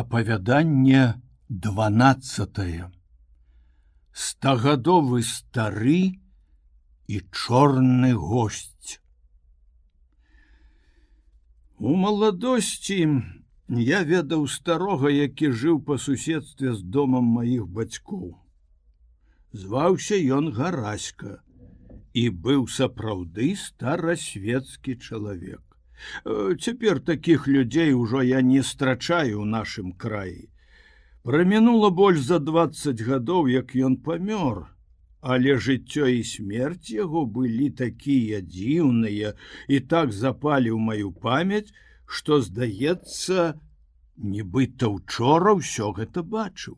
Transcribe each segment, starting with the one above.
Апавяданне 12 стагадовы стары і чорны госць. У маладосці я ведаў старога, які жыў па суседстве з домам маіх бацькоў. Зваўся ён гараська і быў сапраўды старасветскі чалавек. Э, цяпер таких людзей ужо я не страчаю ў нашым краі. Прамінула больш за 20 гадоў, як ён памёр, але жыццё і смерць яго былі такія дзіўныя і так запалі ў маю памяць, што здаецца, нібыта учора ўсё гэта бачыў.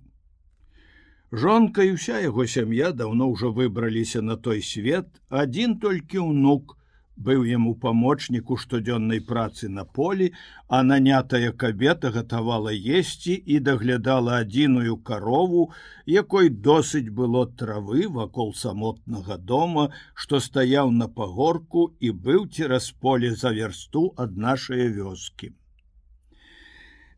Жонка і ўся яго сям'я даўно ўжо выбраліся на той свет, адзін толькі ўнук, быў яму памочнік у штодзённай працы на полі, а нанятая кабета гатавала есці і даглядала адзіную карову, якой досыць было травы вакол самотнага дома, што стаяў на пагорку і быў цераз поле за вярсту ад нашай вёскі.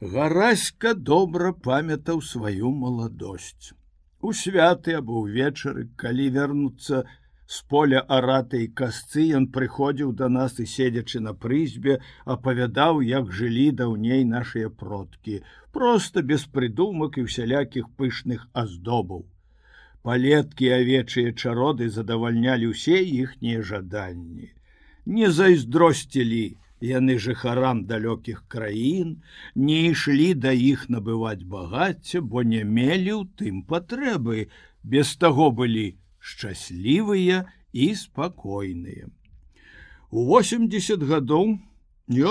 Гараська добра памятаў сваю маладосць. У святы або ўвечары, калі вярнуцца, з поля аратай касцы ён прыходзіў да нас і седзячы на прызьбе апавядаў як жылі даўней нашыя продкі просто без прыдумак і усялякіх пышных аздобаў. Палеткі авечыя чароды задавальнялі ўсе іхнія жаданні. Не зайздросцілі яны жыхарам далёкіх краін не ішлі да іх набываць багацця бо не мелі ў тым патрэбы. Без таго былі шчаслівыя і спакойныя. У 80 гадоў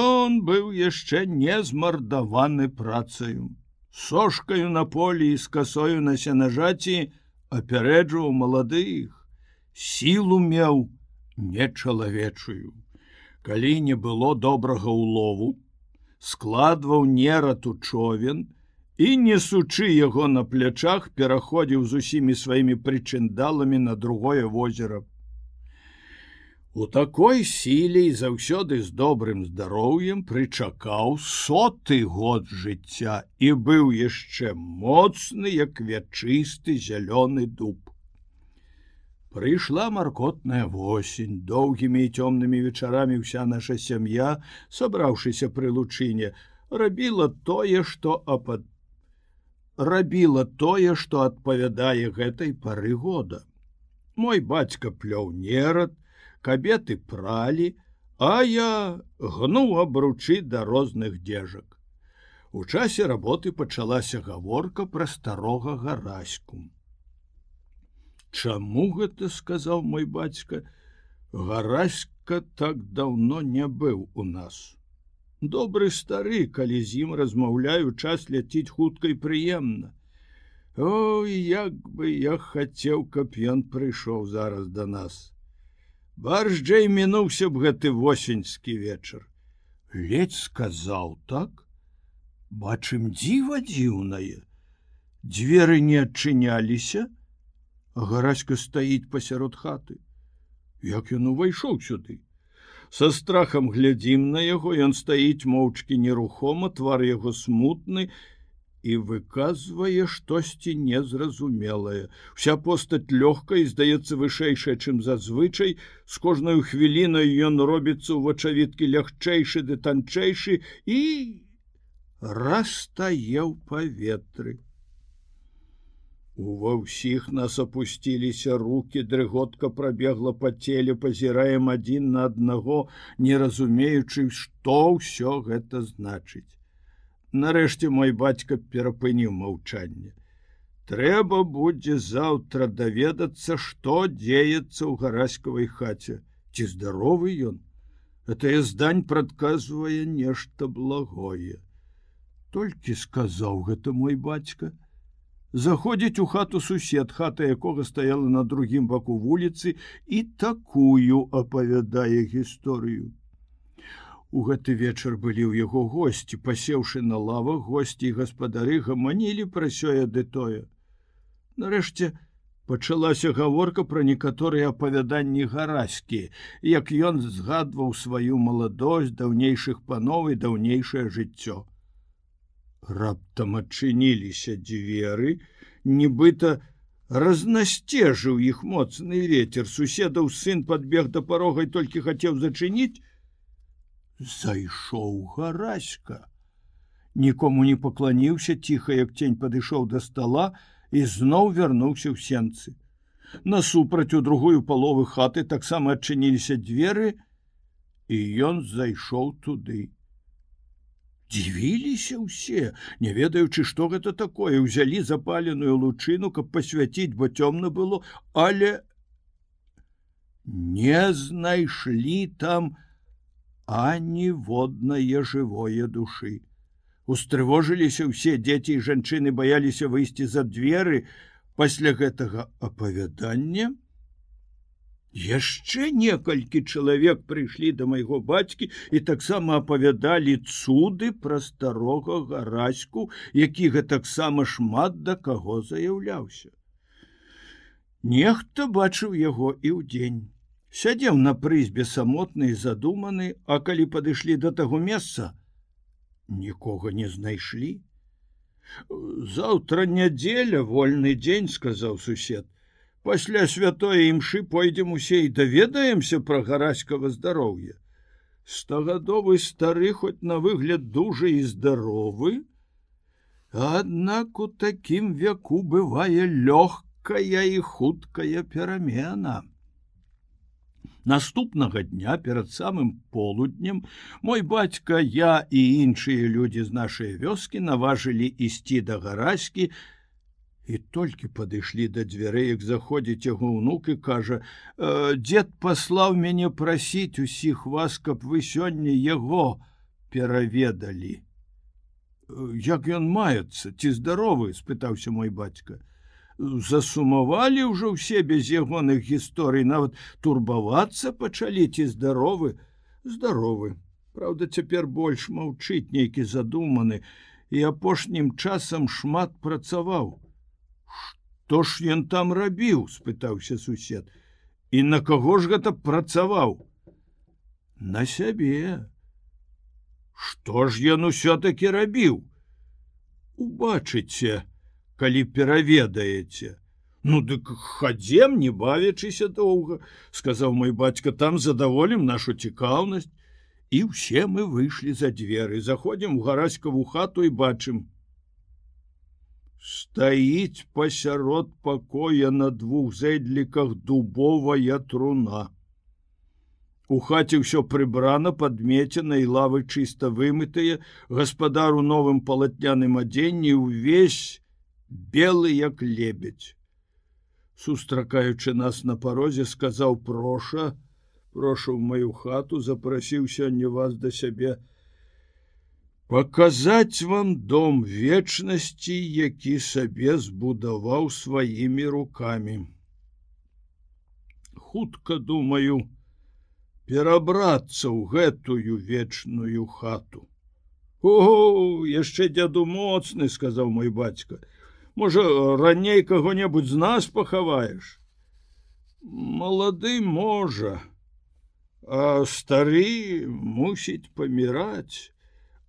ён быў яшчэ не змардаваны працаю. Сошкаю на полі і з касою на сенажаці апярэджваў маладых, сілу меў нечалавечую. Калі не было добрага ўлову, складваў нерату човен, і несучы яго на плячах пераходзіў з усімі сваімі прычындаламі на другое возера. У такой сіле і заўсёды з добрым здароўем прычакаў соты год жыцця і быў яшчэ моцны, як вячысты зялёны дуб. Прыйшла маркотная восень, доўгімі і цёмнымі вечарамі ўся наша сям'я, сабраўшыся пры лучыне, рабіла тое, што апад рабіла тое, што адпавядае гэтай пары года. Мой бацька плёў нерад, кабеты пралі, а я гнуў абручы да розных дзежак. У часе работы пачалася гаворка пра старога гараську. Чаму гэта сказаў мой бацька, гараська так даўно не быў у нас добры стары калі з ім размаўляю час ляціць хутка і прыемна. Ой як бы я хацеў каб ён прыйшоў зараз да нас. Баржджэй мінуўся б гэты восеньскі вечар. Ледзь сказаў так. Бачым дзіва дзіўнае. Дзверы не адчыняліся. Гараська стаіць пасярод хаты. Як ён увайшоў сюды со страхам глядзім на яго ён стаіць моўчкі нерухома твар яго смутны і выказвае штосьці незразумелае. Вся постаць лёгкая здаецца вышэйшая чым зазвычай. З кожнаю хвілінай ён робіцца ў вачавіткі лягчэйшы ды танчэйшы і растае ў паветры Ува ўсіх нас опусціліся руки, дрыготка прабегла па целе, пазіраем адзін на аднаго, не разумеючы, што ўсё гэта значыць. Нарэшце мой бацька перапыніў маўчанне. Трэба будзе заўтра даведацца, што дзеецца ў гараськавай хаце, ці здаровы ён. Гэтае здань прадказвае нешта благое. Толькі сказаў гэта мой бацька, заходзіць у хату сусед хата якога стаяла на другім баку вуліцы і такую апавядае гісторыю. У гэты вечар былі ў яго госці. Пасеўшы на лавах госці і гаспадары гаманілі пра сёе ды тое. Нарэшце пачалася гаворка пра некаторыя апавяданні гараські як ён згадваў сваю маладосць даўнейшых паноў і даўнейшае жыццё Раптам адчыніліся дзверы, нібыта разнасцежыў іх моцны ветер. Суседаў сын подбег да парога і толькі хацеў зачыніць. Зайшоў гараська. Нікому не пакланіўся ціха, як цень падышоў да стола і зноў вярнуўся ў сенцы. Насупраць у другую паловы хаты таксама адчыніліся дзверы, і ён зайшоў туды дзівіліся ўсе не ведаючы што гэта такое ўзялі запаленую лучыну каб пасвяціць бо цёмна было але не знайшлі там аніводнае жывое душы. Устрывожыліся ўсе дзеці і жанчыны баяліся выйсці за дзверы. Пасля гэтага апавядання яшчэ некалькі чалавек прыйшлі да майго бацькі і таксама апавядалі цуды пра старога гараську які гэтаксама шмат да каго заяўляўся. Нехта бачыў яго і ўдзень сядзеў на прызьбе самотны задуманы а калі падышлі да таго месца нікога не знайшлі. Заўтра нядзеля вольны дзень сказаў сусед пасля святой імшы пойдзем усе і даведаемся пра гараськага здароўя стагадовы стары хоць на выгляд дужы і здаровы аднак у такім веку бывае лёгкая і хуткая перамена наступнага дня перад самым полуднем мой бацька я і іншыя людзі з нашай вёскі наважылі ісці да гараські і толькі падышлі да дзвярэй як заходзіць яго ўнук і кажа «Э, дзед паслаў мяне прасіць усіх вас каб вы сёння яго пераведалі «Э, як ён маецца ці здаровы спытаўся мой бацька. Засумавалі ўжо ўсе без ягоных гісторый нават турбавацца пачалі ці здаровы? Здаровы. Праўда цяпер больш маўчыць нейкі задуманы. І апошнім часам шмат працаваў Што ж ён там рабіў спытаўся сусед. І на каго ж гэта працаваў? На сябе Што ж ён усё-таки рабіў? Убачыце калі пераведаеце ну дык хадзем не бавячыся доўга сказаў мой бацька. Там задаволім нашу цікаўнасць і ўсе мы выйшлі за дзверы. Заходзім у гараськаву хату і бачым стаіць пасярод пакоя на двух зэдліках дубовая труна. У хаце ўсё прыбрана падмецена і лавы чыста вымытыя, гаспадар у новым палатняным адзенні ўвесь белы як лебедь. Сустракаючы нас на парозе, сказаў проша, прошу в маю хату, запрасіў сёння вас да сябе, показать вам дом вечнасці які сабе збудаваў сваімі руками хутка думаю перабрацца ў гэтую вечную хату. О яшчэ дзяду моцны сказаў мой бацька. Можа раней каго-небудзь з нас пахаваеш? Малады можа а стары мусіць паміраць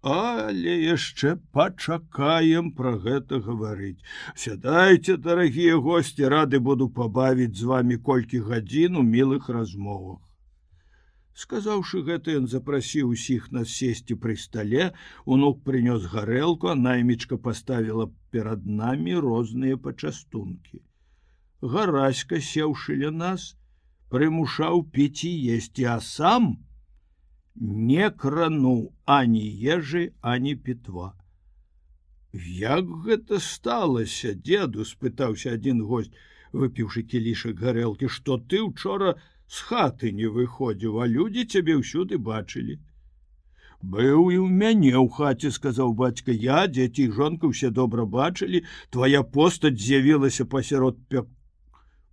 але яшчэ пачакаем пра гэта гаварыць. Сядайце дарагія госці рады буду пабавіць з вами колькі гадзін у мілых размовах. Сказаўшы гэта ён запрасіў усіх нас сесці пры стале. Унук прынёс гарэлку наймічка паставіла перад намі розныя пачастункі. Гараська сеўшы ля нас прымушаў піць і есці а сам не крануў ані ежы ані пітва як гэта сталася деду спытаўся один гость выпіўшы кілішак гарэлкі. Что ты учора з хаты не выходзіў а людзі цябе ўсюды бачылі? Быў і ў мяне ў хаце сказаў бацька. Я дзеці жонка усе добра бачылі. Твоя постаць з'явілася пасярод пек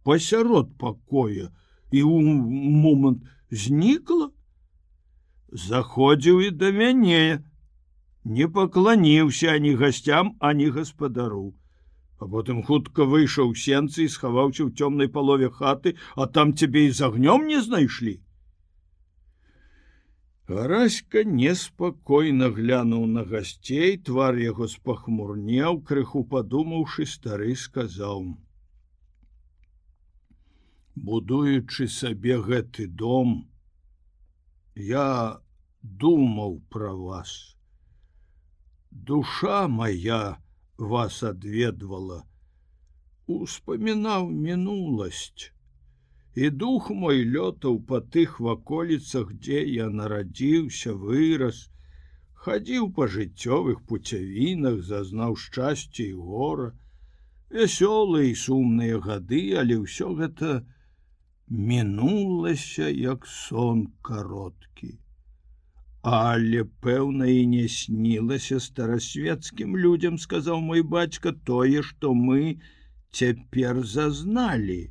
пасярод пакоя. І у момант знікла заходзіў і да мяне. Не пакланіўся ані гасцям ані гаспадару а потым хутка выйшаў сенцы і схаваўся ў цёмнай палове хаты а там цябе і з агнём не знайшлі? Гараська неспакойна глянуў на гасцей, твар яго спахмурнеў, крыху падумаўшы, стары сказаў: « Будуючы сабе гэты дом, я думаў пра вас. Душа моя вас адведвала, успамінаў мінуласць і дух мой лётаў па тых ваколіцах, дзе я нарадзіўся, вырас, хадзіў па жыццёвых пуцявінах, зазнаў шчасце і гора, вясёлыя і сумныя гады, але ўсё гэта мінулася як сон кароткі. Але пэўна і не снілася старасветскім людзям, сказаў мой бацька тое, што мы цяпер зазналі.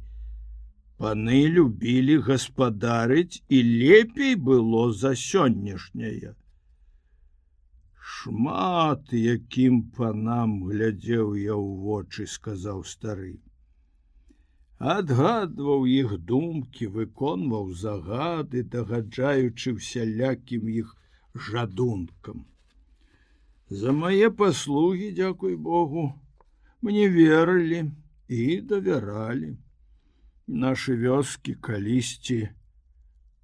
Паны любілі гаспадарыць і лепей было за сённяшняе. Шмат якім панам глядзеў я ў вочы сказаў стары адгадваў іх думкі выконваў загады дагаджаючы всялякім іх жадункам за мае паслугі дзякуй богу мне верылі і давяралі Нашы вёскі калісьці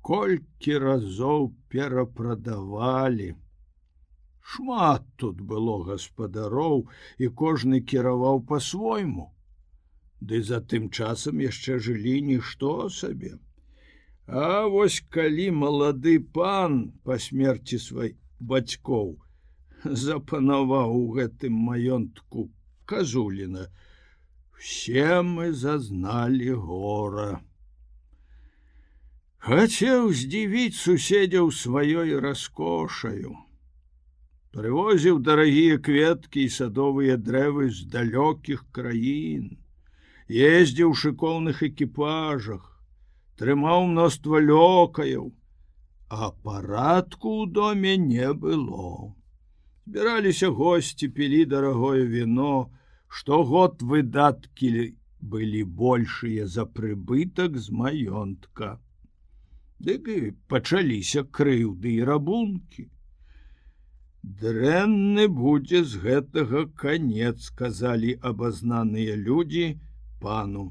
колькі разоў перапрадавалі. Шмат тут было гаспадароў і кожны кіраваў па-свойму. Ды затым часам яшчэ жылі нішто сабе. А вось калі малады пан па смерці свай бацькоў запанаваў у гэтым маёнтку казуліна, все мы зазнали гора. Хацеў здзівіць суседзяў сваёй раскошаю. Прывозіў дарагія кветкі і садовыя дрэвы з далёкіх краін ездзіў шыкоўных экіпажах трымаў мноства лёкаяў а парадку ў доме не было збіраліся госці пілі дарагое вино штогод выдаткі былі большыя за прыбытак з маёнтка. Дык і пачаліся крыўды і рабункі. Дрэнны будзе з гэтага канец, сказалі абазнаныя людзі пану.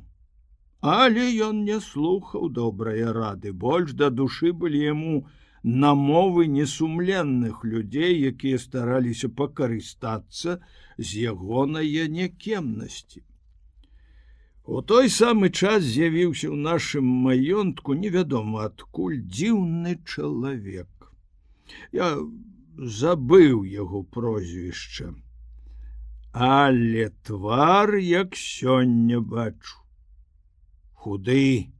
Але ён не слухаў добрыя рады, больш да душы былі яму, намовы несумленных людзей, якія стараліся пакарыстацца з ягонае някемнасці. У той самы час з'явіўся ў нашым маёнтку невядома адкуль дзіўны чалавек. Я забыў яго прозвішча. Але твар як сёння бачу. Худы,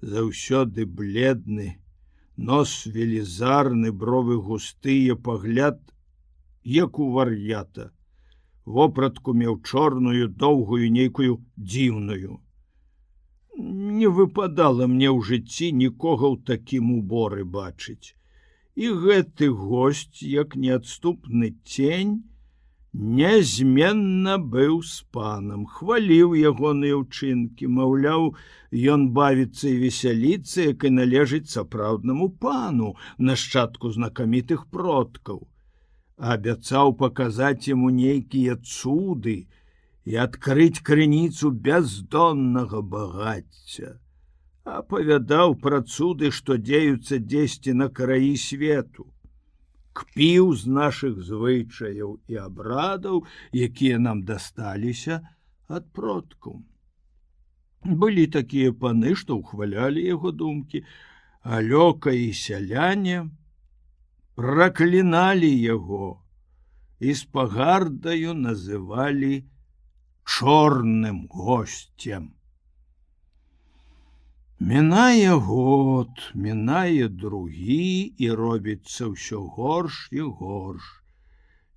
заўсёды бледны, нос велізарны бровы густыя пагляд як у вар'ята вопратку меў чорную доўгую нейкую дзіўную не выпадала мне ў жыцці нікога ў такім уборы бачыць і гэты госць як неадступны тень нязменна быў з панам хваліў ягоныя ўчынкі маўляў ён бавіцца і весяліцца як і належыць сапраўднаму пану нашчадку знакамітых продкаў. Абяцаў паказаць яму нейкія цуды і адкрыць крыніцу бяздоннага багацця. Апавядаў пра цуды што дзеюцца дзесьці на караі свету кпіў з нашых звычаяў і абрадаў, якія нам дасталіся ад продку. Былі такія паны, што ўхвалялі яго думкі, а лёка і сяляне пракліналі яго і з пагардаю называлі чорным гостцем. Мінае год, мінае другі і робіцца ўсё горш і горш.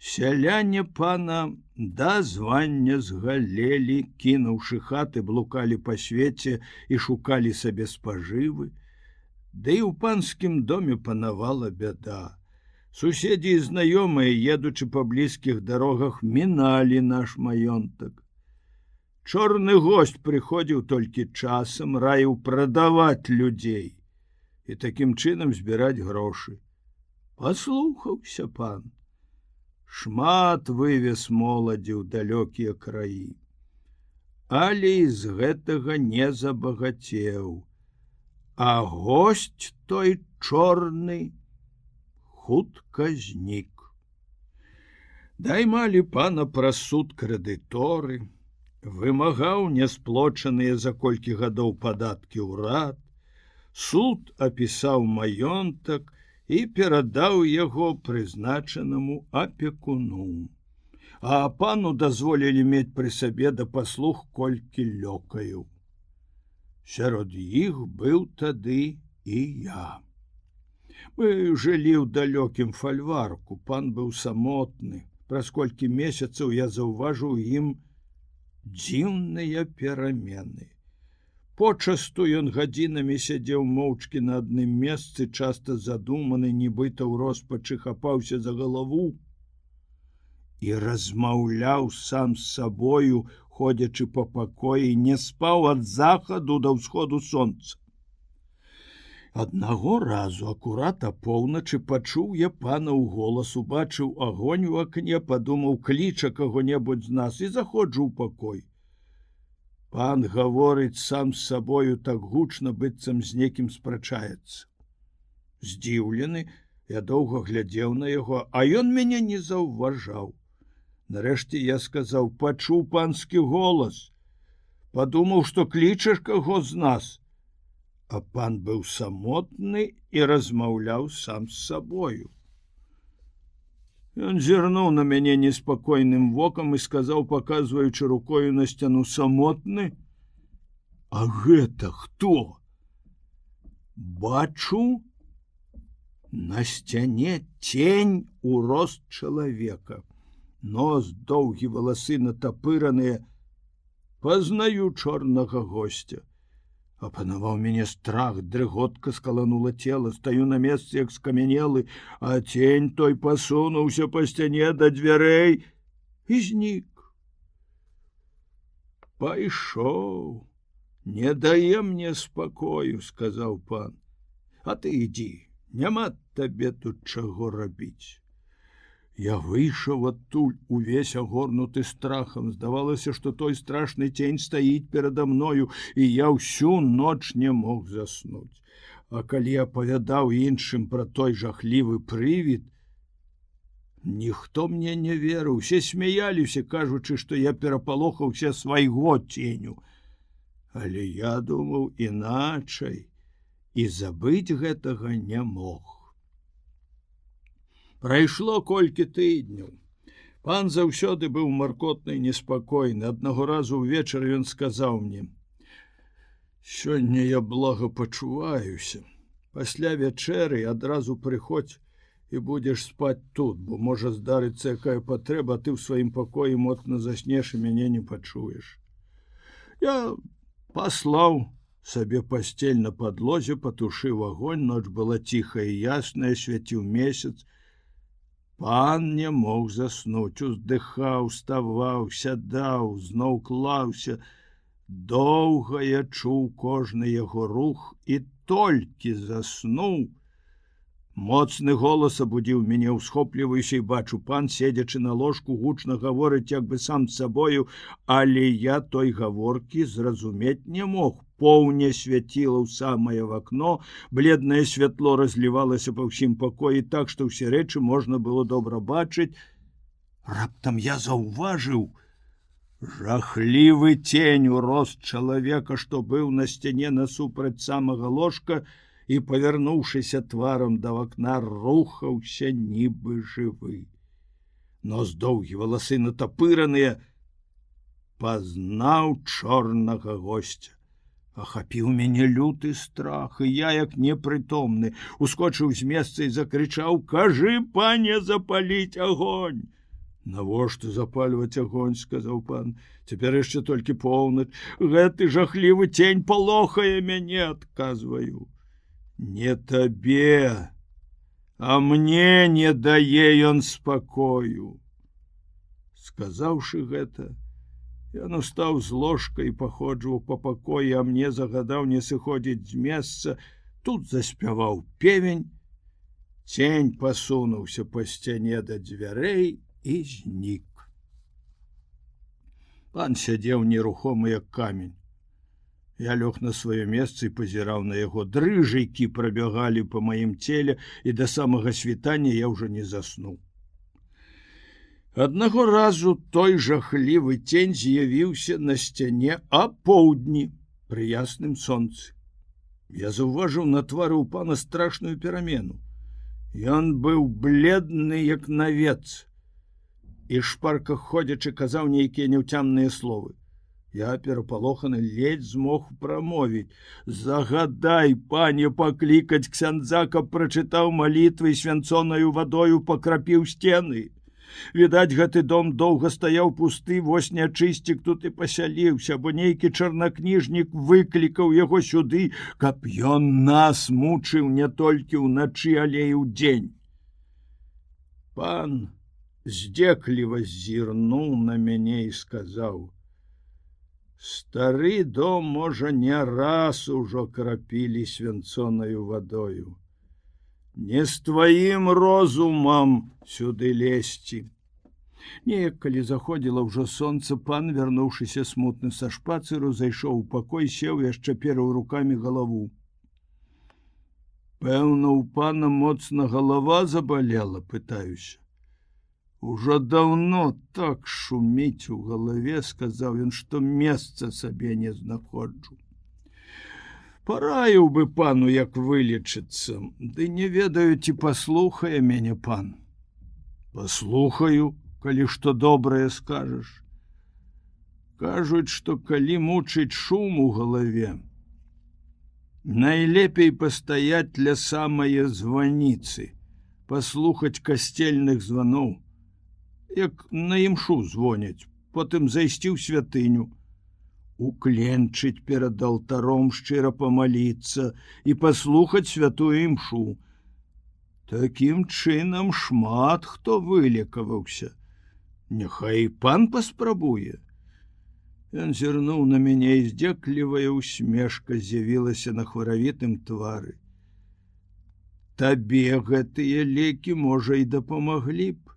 Сяляне пана да звання згалелі, кінуўшы хаты, блукалі па свеце і шукалі сабе спажывы. Ды і ў панскім доме панавала бяда. Суседзі і знаёмыя, едучы па блізкіх дарогах, міналі наш маёнтак. Чорны гость прыходзіў толькі часам раіў прадаваць людзей і такім чынам збіраць грошы. паслухаўся пан. Шмат вывез моладзі ў далёкія краі. Але з гэтага не забагацеў. А гость той чорны хутка знік. Даймалі пана пра суд крэдыторы вымагаў нясплочаныя за колькі гадоў падаткі ўрад суд апісаў маёнтак і перадаў яго прызначанаму апекуну. А пану дазволілі мець пры сабе да паслуг колькі лёкаю. Сярод іх быў тады і я. Мы жылі ў далёкім фальварку, пан быў самотны. Праз колькі месяцаў я заўважыў ім дзіўныя перамены. Почасту ён гадзінамі сядзеў моўчкі на адным месцы, часта задуманы, нібыта ў роспачы хапаўся за галаву і размаўляў сам з сабою, ходзячы па пакоі, не спаў ад захаду да ўсходу сонца. Аднаго разу акурат апоўначы пачуў я пана ў голас, убачыў агонь у акне, падумаў кліча каго-небудзь з нас і заходжу ў пакой. Пан гаворыць сам з сабою так гучна быццам з некім спрачаецца. Здзіўлены, я доўга глядзеў на яго, а ён мяне не заўважаў. Нарэшце я сказаў: пачуў панскі голас, падумаў, што клічаш каго з нас. А пан быў самотны і размаўляў сам з сабою. Ён зірнуў на мяне неспакойным вокам і сказаў, паказваючы рукою на сцяну самотны: « А гэта хто? Бачу на сцяне тень у рост чалавека. Нос доўгі валасы натапыраныя, пазнаю чорнага гостя апанаваў мяне страх дрыготка скаланула цела стаю на месцы як скамянелы а тень той пасунуўся па сцяне да дзвярэй і знік. Пайшоў не дае мне спакою сказаў пан. А ты ідзі няма табе тут чаго рабіць Я выйшаў адтуль увесь агорнуты страхам, здавалася, што той страшны цень стаіць перада мною, і я ўсю ноч не мог заснуць. А калі апавядаў іншым пра той жахлівы прывід, ніхто мне не верыў, усе смяяліся, кажучы, што я перапалохаўся свайго ценю. Але я думаў іначай і забыць гэтага не мог. Прайшло колькі тыдняў. Пан заўсёды быў маркотны неспакойны. Аднаго разу ўвечар ён сказаў мне: « Сёння я блага пачуваюся. Пасля вячэры адразу прыходзь і будзеш спаць тут, бо можа здарыцца якая патрэба, ты ў сваім пакоі моцна заснеш і мяне не пачуеш. Я паслаў сабе пасцель на падлозе, патушыў агонь, ноч была ціхая і ясная, свяціў месяц, Пан не мог заснуць, уздыхаў, ставаў, сядаў, зноў клаўся. Доўга я чуў кожны яго рух і толькі заснуў. Моцны голас абудзіў мяне ўсхопліваюся і бачу пан, седзячы на ложку гучна гаворыць як бы сам сабою, але я той гаворкі зразумець не мог. Поўня свяціла ў самае в акно бледнае святло разлівалася па ўсім пакоі так што ўсе рэчы можна было добра бачыць. Раптам я заўважыў жахлівы тень у рост чалавека што быў на сцяне насупраць самага ложка і павярнуўшыся тварам да вакна рухаўся нібы жывы нос доўгі валасы натапыраныя пазнаў чорнага гостя. Ахапіў мяне люты страх і я як непрытомны ускочыў з месца і закрычаў кажы пане запаліць огонь! Навошта запальваць огонь сказаў пан. Цяпер яшчэ толькі поўнач гэты жахлівы тень палохае мяне адказваю не табе а мне не дае ён спакою сказаўшы гэта Ён устаў з ложкай паходжваў па пакоі, а мне загадаў не сыходзіць з месца, тут заспяваў певень, Цень пасунуўся па сцяне да дзвярэй і знік. Пан сядзеў нерухомы як камень. Я лёг на сваё месца і пазіраў на яго дрыжайкі прабягалі па маім целе і да самага світання я ўжо не заснуў. Аднаго разу той жахлівы цень з'явіўся на сцяне а поўдні пры ясным сонцы. Я заўважыў на твары ў пана страшную перамену. Ён быў бледны як навец і шпарка ходзячы казаў нейкія няўцямныя словы. Я перапалоханы ледзь змог прамовіць: Загадай, пане паклікаць ксяндза, каб прачытаў малітвы свянцонаю вадою пакрапіў сцены. Відаць, гэты дом доўга стаяў пусты, вось нячысцік тут і пасяліўся, бо нейкі чарнакніжнік выклікаў яго сюды, каб ён нас мучыў не толькі ўначы, але і ў дзень. Пан здзекліва зірнуў на мяне і сказаў: « Стары дом можа не раз ужо крапілі свянцонаю вадою. Не з тваім розумам сюды лезці. Неяк калі заходзіла ўжо сонца, пан, вярнуўшыся смутны са шпацыру, зайшоў у пакой, сеў яшчэ пераў руками галаву. Пэўна, у пана моцна галава забалела, пытаюся. Ужо даўно так шуміць у галаве, сказаў ён, што месца сабе не знаходжу. Параіў бы пану, як вылечыцца, Ды не ведаю, ці паслухае мяне пан. Паслухаю, калі што добрае скажаш. Кажуць, што калі мучыць шум у галаве, Найлепей пастаять ля самае званіцы, паслухаць касцельных званоў, як на імшу звоняць, потым зайсці ў святыню, укленчыць перад алтаром шчыра памаліцца і паслухаць святую імшу. Такім чынам шмат хто вылекаваўся. Няхай пан паспрабуе. Ён зірнуў на мяне і здзеклівая усмешка з'явілася на хваравітым твары. Табе гэтыя лекі можа і дапамаглі б.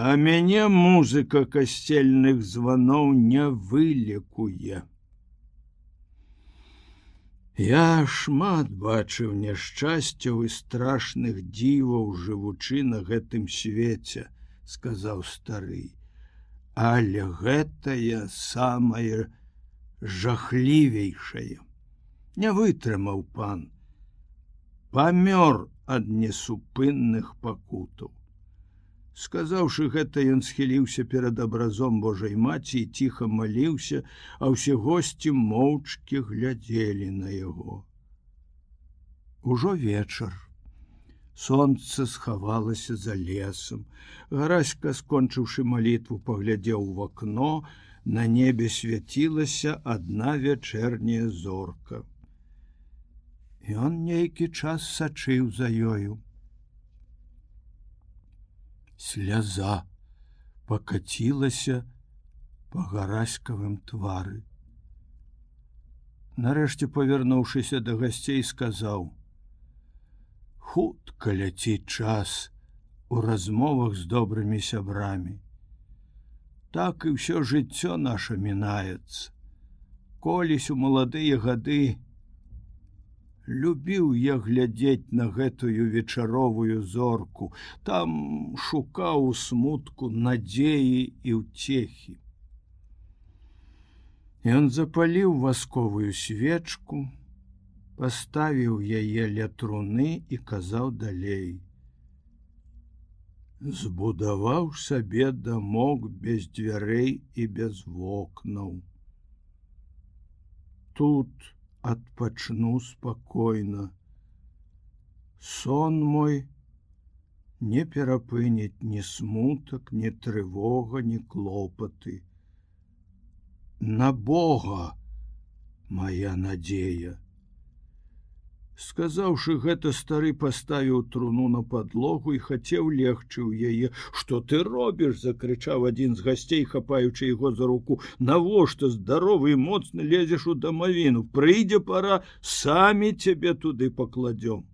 А мяне музыка касцельных званоў не вылекуе. Я шмат бачыў няшчасцяў і страшных дзіваў жывучы на гэтым свеце, сказаў стары. Але гэтае самае жахлівейшае. Не вытрымаў пан. Памёр ад несупынных пакутаў. Сказаўшы гэта, ён схіліўся перад абразом Божай маці і ціха маліўся, а ўсе госці моўчкі глядзелі на яго. Ужо вечар. Сонце схавалася за лесам. Гараська, скончыўшы малітву, паглядзеў у акно, на небе свяцілася адна вячэрняя зорка. Ён нейкі час сачыў за ёю сляза покацілася по гараськавым твары. Нарэшце павярнуўшыся да гасцей сказаў: хутка ляціць час у размовах з добрымі сябрамі. Так і ўсё жыццё наше мінаецца. Колись у маладыя гады любіў я глядзець на гэтую вечаровую зорку, там шукаў смутку надзеі і ўцехі. Ён запаліў васковую свечку, паставіў яе ля труны і казаў далей. Збудаваў сабе дамок без дзвярэй і без вокнаў. Тут, адпачну спакойна. Сон мой не перапыніць ні смутак, ні трывога, ні клопаты. На Бога моя надзея сказаўшы гэта стары паставіў труну на подлогу і хацеў легчы ў яе. Что ты робіш закрычаў адзін з гасцей хапаючы яго за руку. Навошта здаровы моцны лезеш у дамавіну? Прыйдзе пора самі цябе туды пакладём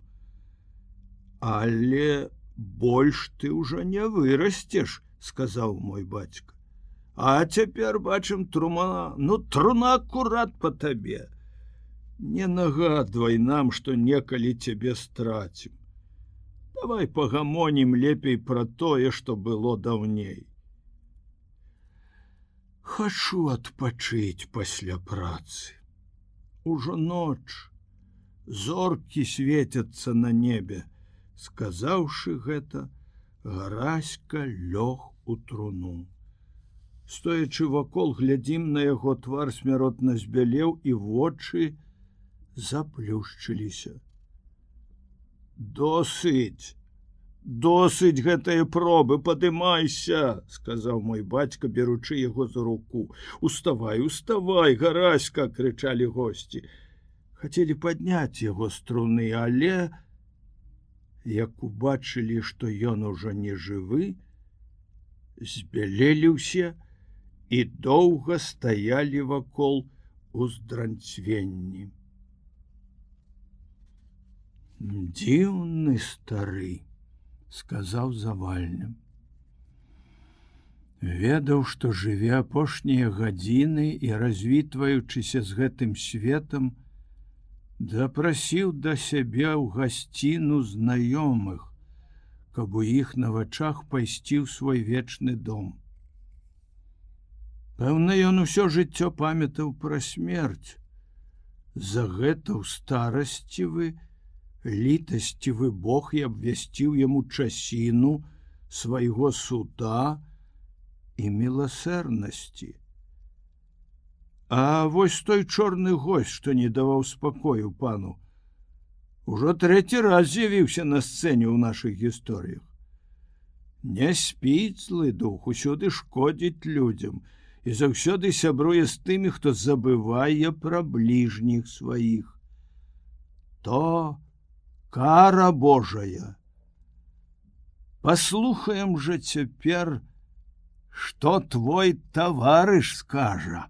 але больш ты ўжо не вырасцеш сказаў мой бацька. А цяпер бачым трума ну труна акурат по табе не нагадвай нам что некалі цябе страцім. Давай пагамонім лепей пра тое что было даўней. Хачу адпачыць пасля працы. Ужо ноч зоркі светяцца на небе. Сказаўшы гэта гараська лёг у труну. Стоячы вакол глядзім на яго твар смяротна збялеў і вочы заплюшчыліся. Досыць досыць гэтыя пробы падымайся сказаў мой бацька беручы яго за руку. Уставай уставай гараська крычалі гости хацелі падняць яго струны, але як убачылі, што ён ужо не жывы, збялелі ўсе і доўга стаялі вакол уздранцвенні. Дзіўны стары, сказаў завальным. Ведаў, што жыве апошнія гадзіны і развітваючыся з гэтым светом, запрасіў да сябе ў гасціну знаёмых, каб у іх на вачах пайсці ў свой вечны дом. Пэўна, ён усё жыццё памятаў пра смерць. За гэта ў старасцівы, літасцівы Бог і абвясціў яму часіну свайго суда і міласэрнасці. А вось той чорны гость, што не даваў спакою пану. Ужо трэці раз з'явіўся на сцэне ў нашых гісторыях. Не спіць злы дух усюды шкодзіць людзям і заўсёды сябруе з тымі, хто забывае пра бліжніх сваіх. То кара Божая. Паслухаем жа цяпер, што твой таварыш скажа.